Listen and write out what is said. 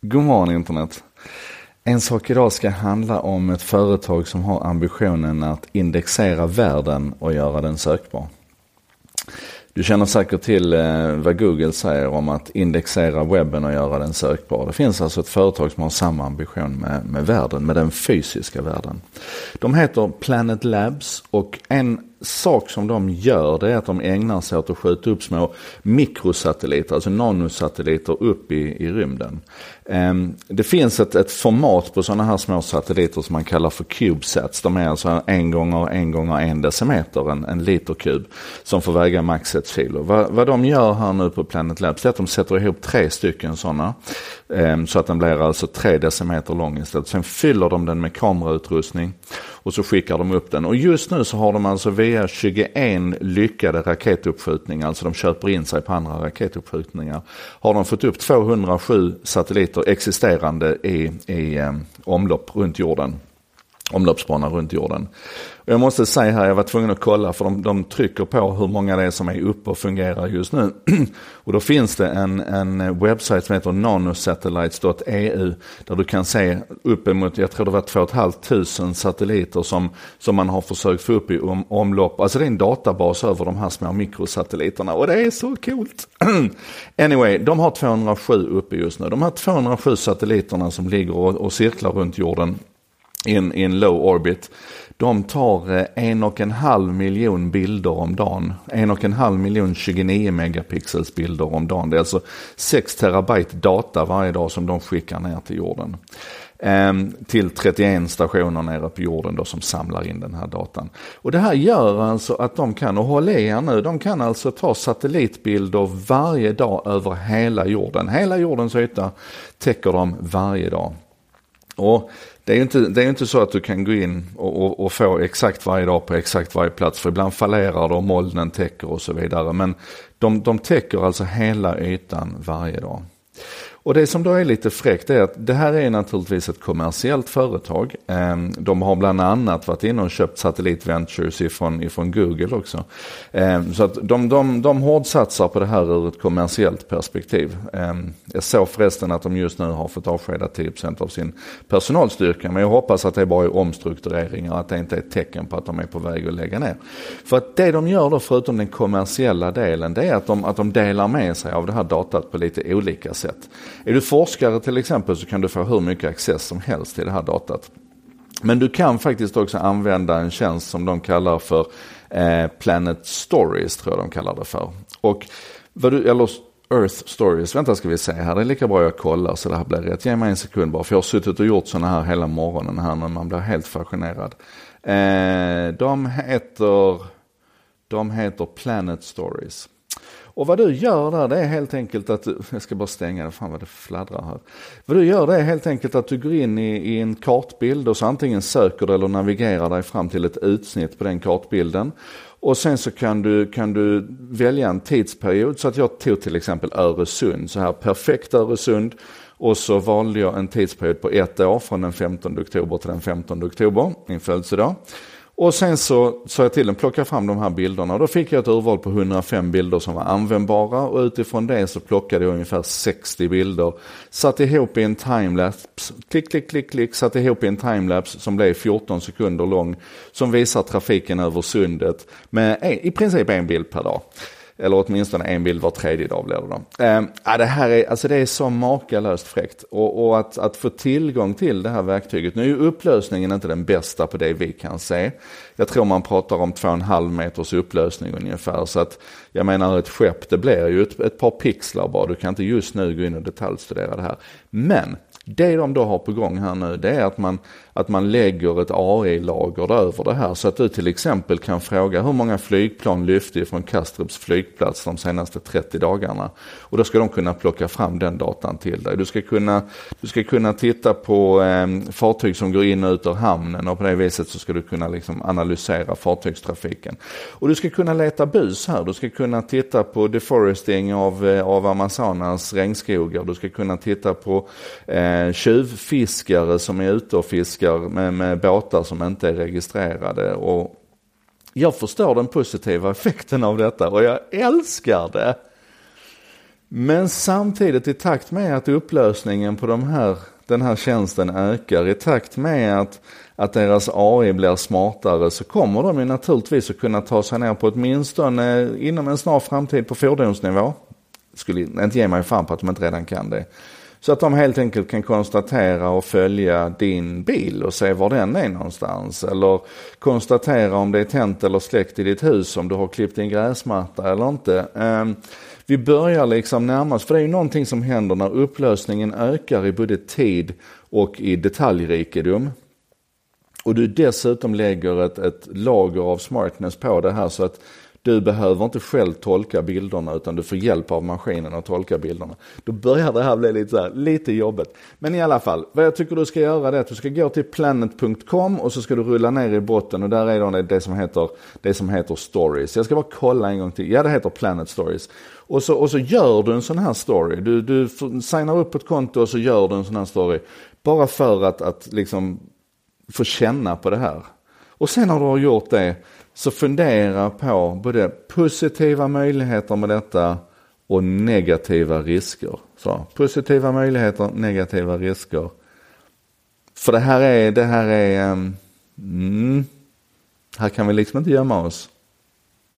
God morgon internet. En sak idag ska handla om ett företag som har ambitionen att indexera världen och göra den sökbar. Du känner säkert till eh, vad Google säger om att indexera webben och göra den sökbar. Det finns alltså ett företag som har samma ambition med, med världen, med den fysiska världen. De heter Planet Labs och en sak som de gör det är att de ägnar sig åt att skjuta upp små mikrosatelliter, alltså nanosatelliter upp i, i rymden. Ehm, det finns ett, ett format på sådana här små satelliter som man kallar för CubeSats. De är alltså en gånger en gånger en decimeter, en, en liter kub, som får väga max ett kilo. Vad, vad de gör här nu på Planet Labs är att de sätter ihop tre stycken sådana. Ehm, så att den blir alltså tre decimeter lång istället. Sen fyller de den med kamerautrustning och så skickar de upp den. Och just nu så har de alltså via 21 lyckade raketuppskjutningar, alltså de köper in sig på andra raketuppskjutningar, har de fått upp 207 satelliter existerande i, i eh, omlopp runt jorden omloppsbana runt jorden. Och jag måste säga här, jag var tvungen att kolla för de, de trycker på hur många det är som är uppe och fungerar just nu. och då finns det en, en webbsajt som heter nanosatellites.eu där du kan se uppemot, jag tror det var 2 500 satelliter som, som man har försökt få upp i om, omlopp. Alltså det är en databas över de här små mikrosatelliterna och det är så coolt. anyway, de har 207 uppe just nu. De här 207 satelliterna som ligger och, och cirklar runt jorden in, in low orbit. De tar eh, en och en halv miljon bilder om dagen. En och en halv miljon 29 megapixels bilder om dagen. Det är alltså 6 terabyte data varje dag som de skickar ner till jorden. Ehm, till 31 stationer nere på jorden då som samlar in den här datan. Och det här gör alltså att de kan, och håll i er nu, de kan alltså ta satellitbilder varje dag över hela jorden. Hela jordens yta täcker de varje dag. Och det är ju inte, det är inte så att du kan gå in och, och, och, få exakt varje dag på exakt varje plats. För ibland fallerar det och molnen täcker och så vidare. Men de, de täcker alltså hela ytan varje dag. Och det som då är lite fräckt är att det här är naturligtvis ett kommersiellt företag. Ehm, de har bland annat varit inne och köpt satellitventures ifrån, ifrån Google också. Ehm, så att de, de, de hårdsatsar på det här ur ett kommersiellt perspektiv. Ehm, jag såg förresten att de just nu har fått avskeda 10% av sin personalstyrka. Men jag hoppas att det bara är omstruktureringar och att det inte är ett tecken på att de är på väg att lägga ner. För att det de gör då förutom den kommersiella delen det är att de, att de delar med sig av det här datat på lite olika sätt. Är du forskare till exempel så kan du få hur mycket access som helst till det här datat. Men du kan faktiskt också använda en tjänst som de kallar för eh, Planet Stories, tror jag de kallar det för. Och vad du, eller Earth Stories, vänta ska vi se här, det är lika bra jag kollar så det här blir rätt. Ge mig en sekund bara, för jag har suttit och gjort sådana här hela morgonen här när man blir helt fascinerad. Eh, de heter, de heter Planet Stories. Och vad du gör där det är helt enkelt att, du, jag ska bara stänga det, fan vad det fladdrar här. Vad du gör det är helt enkelt att du går in i, i en kartbild och så antingen söker du eller navigerar dig fram till ett utsnitt på den kartbilden. Och sen så kan du, kan du välja en tidsperiod så att jag tog till exempel Öresund, så här perfekt Öresund. Och så valde jag en tidsperiod på ett år från den 15 oktober till den 15 oktober, min födelsedag. Och sen så sa jag till den plocka fram de här bilderna. Och då fick jag ett urval på 105 bilder som var användbara. Och utifrån det så plockade jag ungefär 60 bilder. Satte ihop i en timelapse, klick, klick, klick, klick, satte ihop i en timelapse som blev 14 sekunder lång. Som visar trafiken över sundet med i princip en bild per dag. Eller åtminstone en bild var tredje dag blir det då. Eh, det här är, alltså det är så makalöst fräckt. Och, och att, att, få tillgång till det här verktyget. Nu är ju upplösningen inte den bästa på det vi kan se. Jag tror man pratar om 2,5 meters upplösning ungefär. Så att jag menar ett skepp det blir ju ett, ett par pixlar bara. Du kan inte just nu gå in och detaljstudera det här. Men det de då har på gång här nu det är att man, att man lägger ett AI-lager över det här. Så att du till exempel kan fråga hur många flygplan lyfte från Kastrups flygplats de senaste 30 dagarna. Och då ska de kunna plocka fram den datan till dig. Du ska kunna, du ska kunna titta på eh, fartyg som går in och ut ur hamnen och på det viset så ska du kunna liksom analysera fartygstrafiken. Och du ska kunna leta bus här. Du ska kunna titta på deforesting av, eh, av Amazonas regnskogar. Du ska kunna titta på eh, eh, tjuvfiskare som är ute och fiskar med, med båtar som inte är registrerade. Och jag förstår den positiva effekten av detta och jag älskar det. Men samtidigt i takt med att upplösningen på de här, den här tjänsten ökar, i takt med att, att deras AI blir smartare så kommer de ju naturligtvis att kunna ta sig ner på åtminstone inom en snar framtid på fordonsnivå. Skulle inte ge mig fan på att de inte redan kan det. Så att de helt enkelt kan konstatera och följa din bil och se var den är någonstans. Eller konstatera om det är tänt eller släckt i ditt hus, om du har klippt din gräsmatta eller inte. Ehm, vi börjar liksom närmast, för det är ju någonting som händer när upplösningen ökar i både tid och i detaljrikedom. Och du dessutom lägger ett, ett lager av smartness på det här så att du behöver inte själv tolka bilderna utan du får hjälp av maskinen att tolka bilderna. Då börjar det här bli lite, så här, lite jobbigt. Men i alla fall, vad jag tycker du ska göra är att du ska gå till planet.com och så ska du rulla ner i botten och där är det, det, som heter, det som heter stories. Jag ska bara kolla en gång till. Ja, det heter Planet Stories. Och så, och så gör du en sån här story. Du, du signar upp ett konto och så gör du en sån här story. Bara för att, att liksom få känna på det här. Och sen när du har gjort det så fundera på både positiva möjligheter med detta och negativa risker. Så, positiva möjligheter, negativa risker. För det här är, det här är, um, mm, här kan vi liksom inte gömma oss.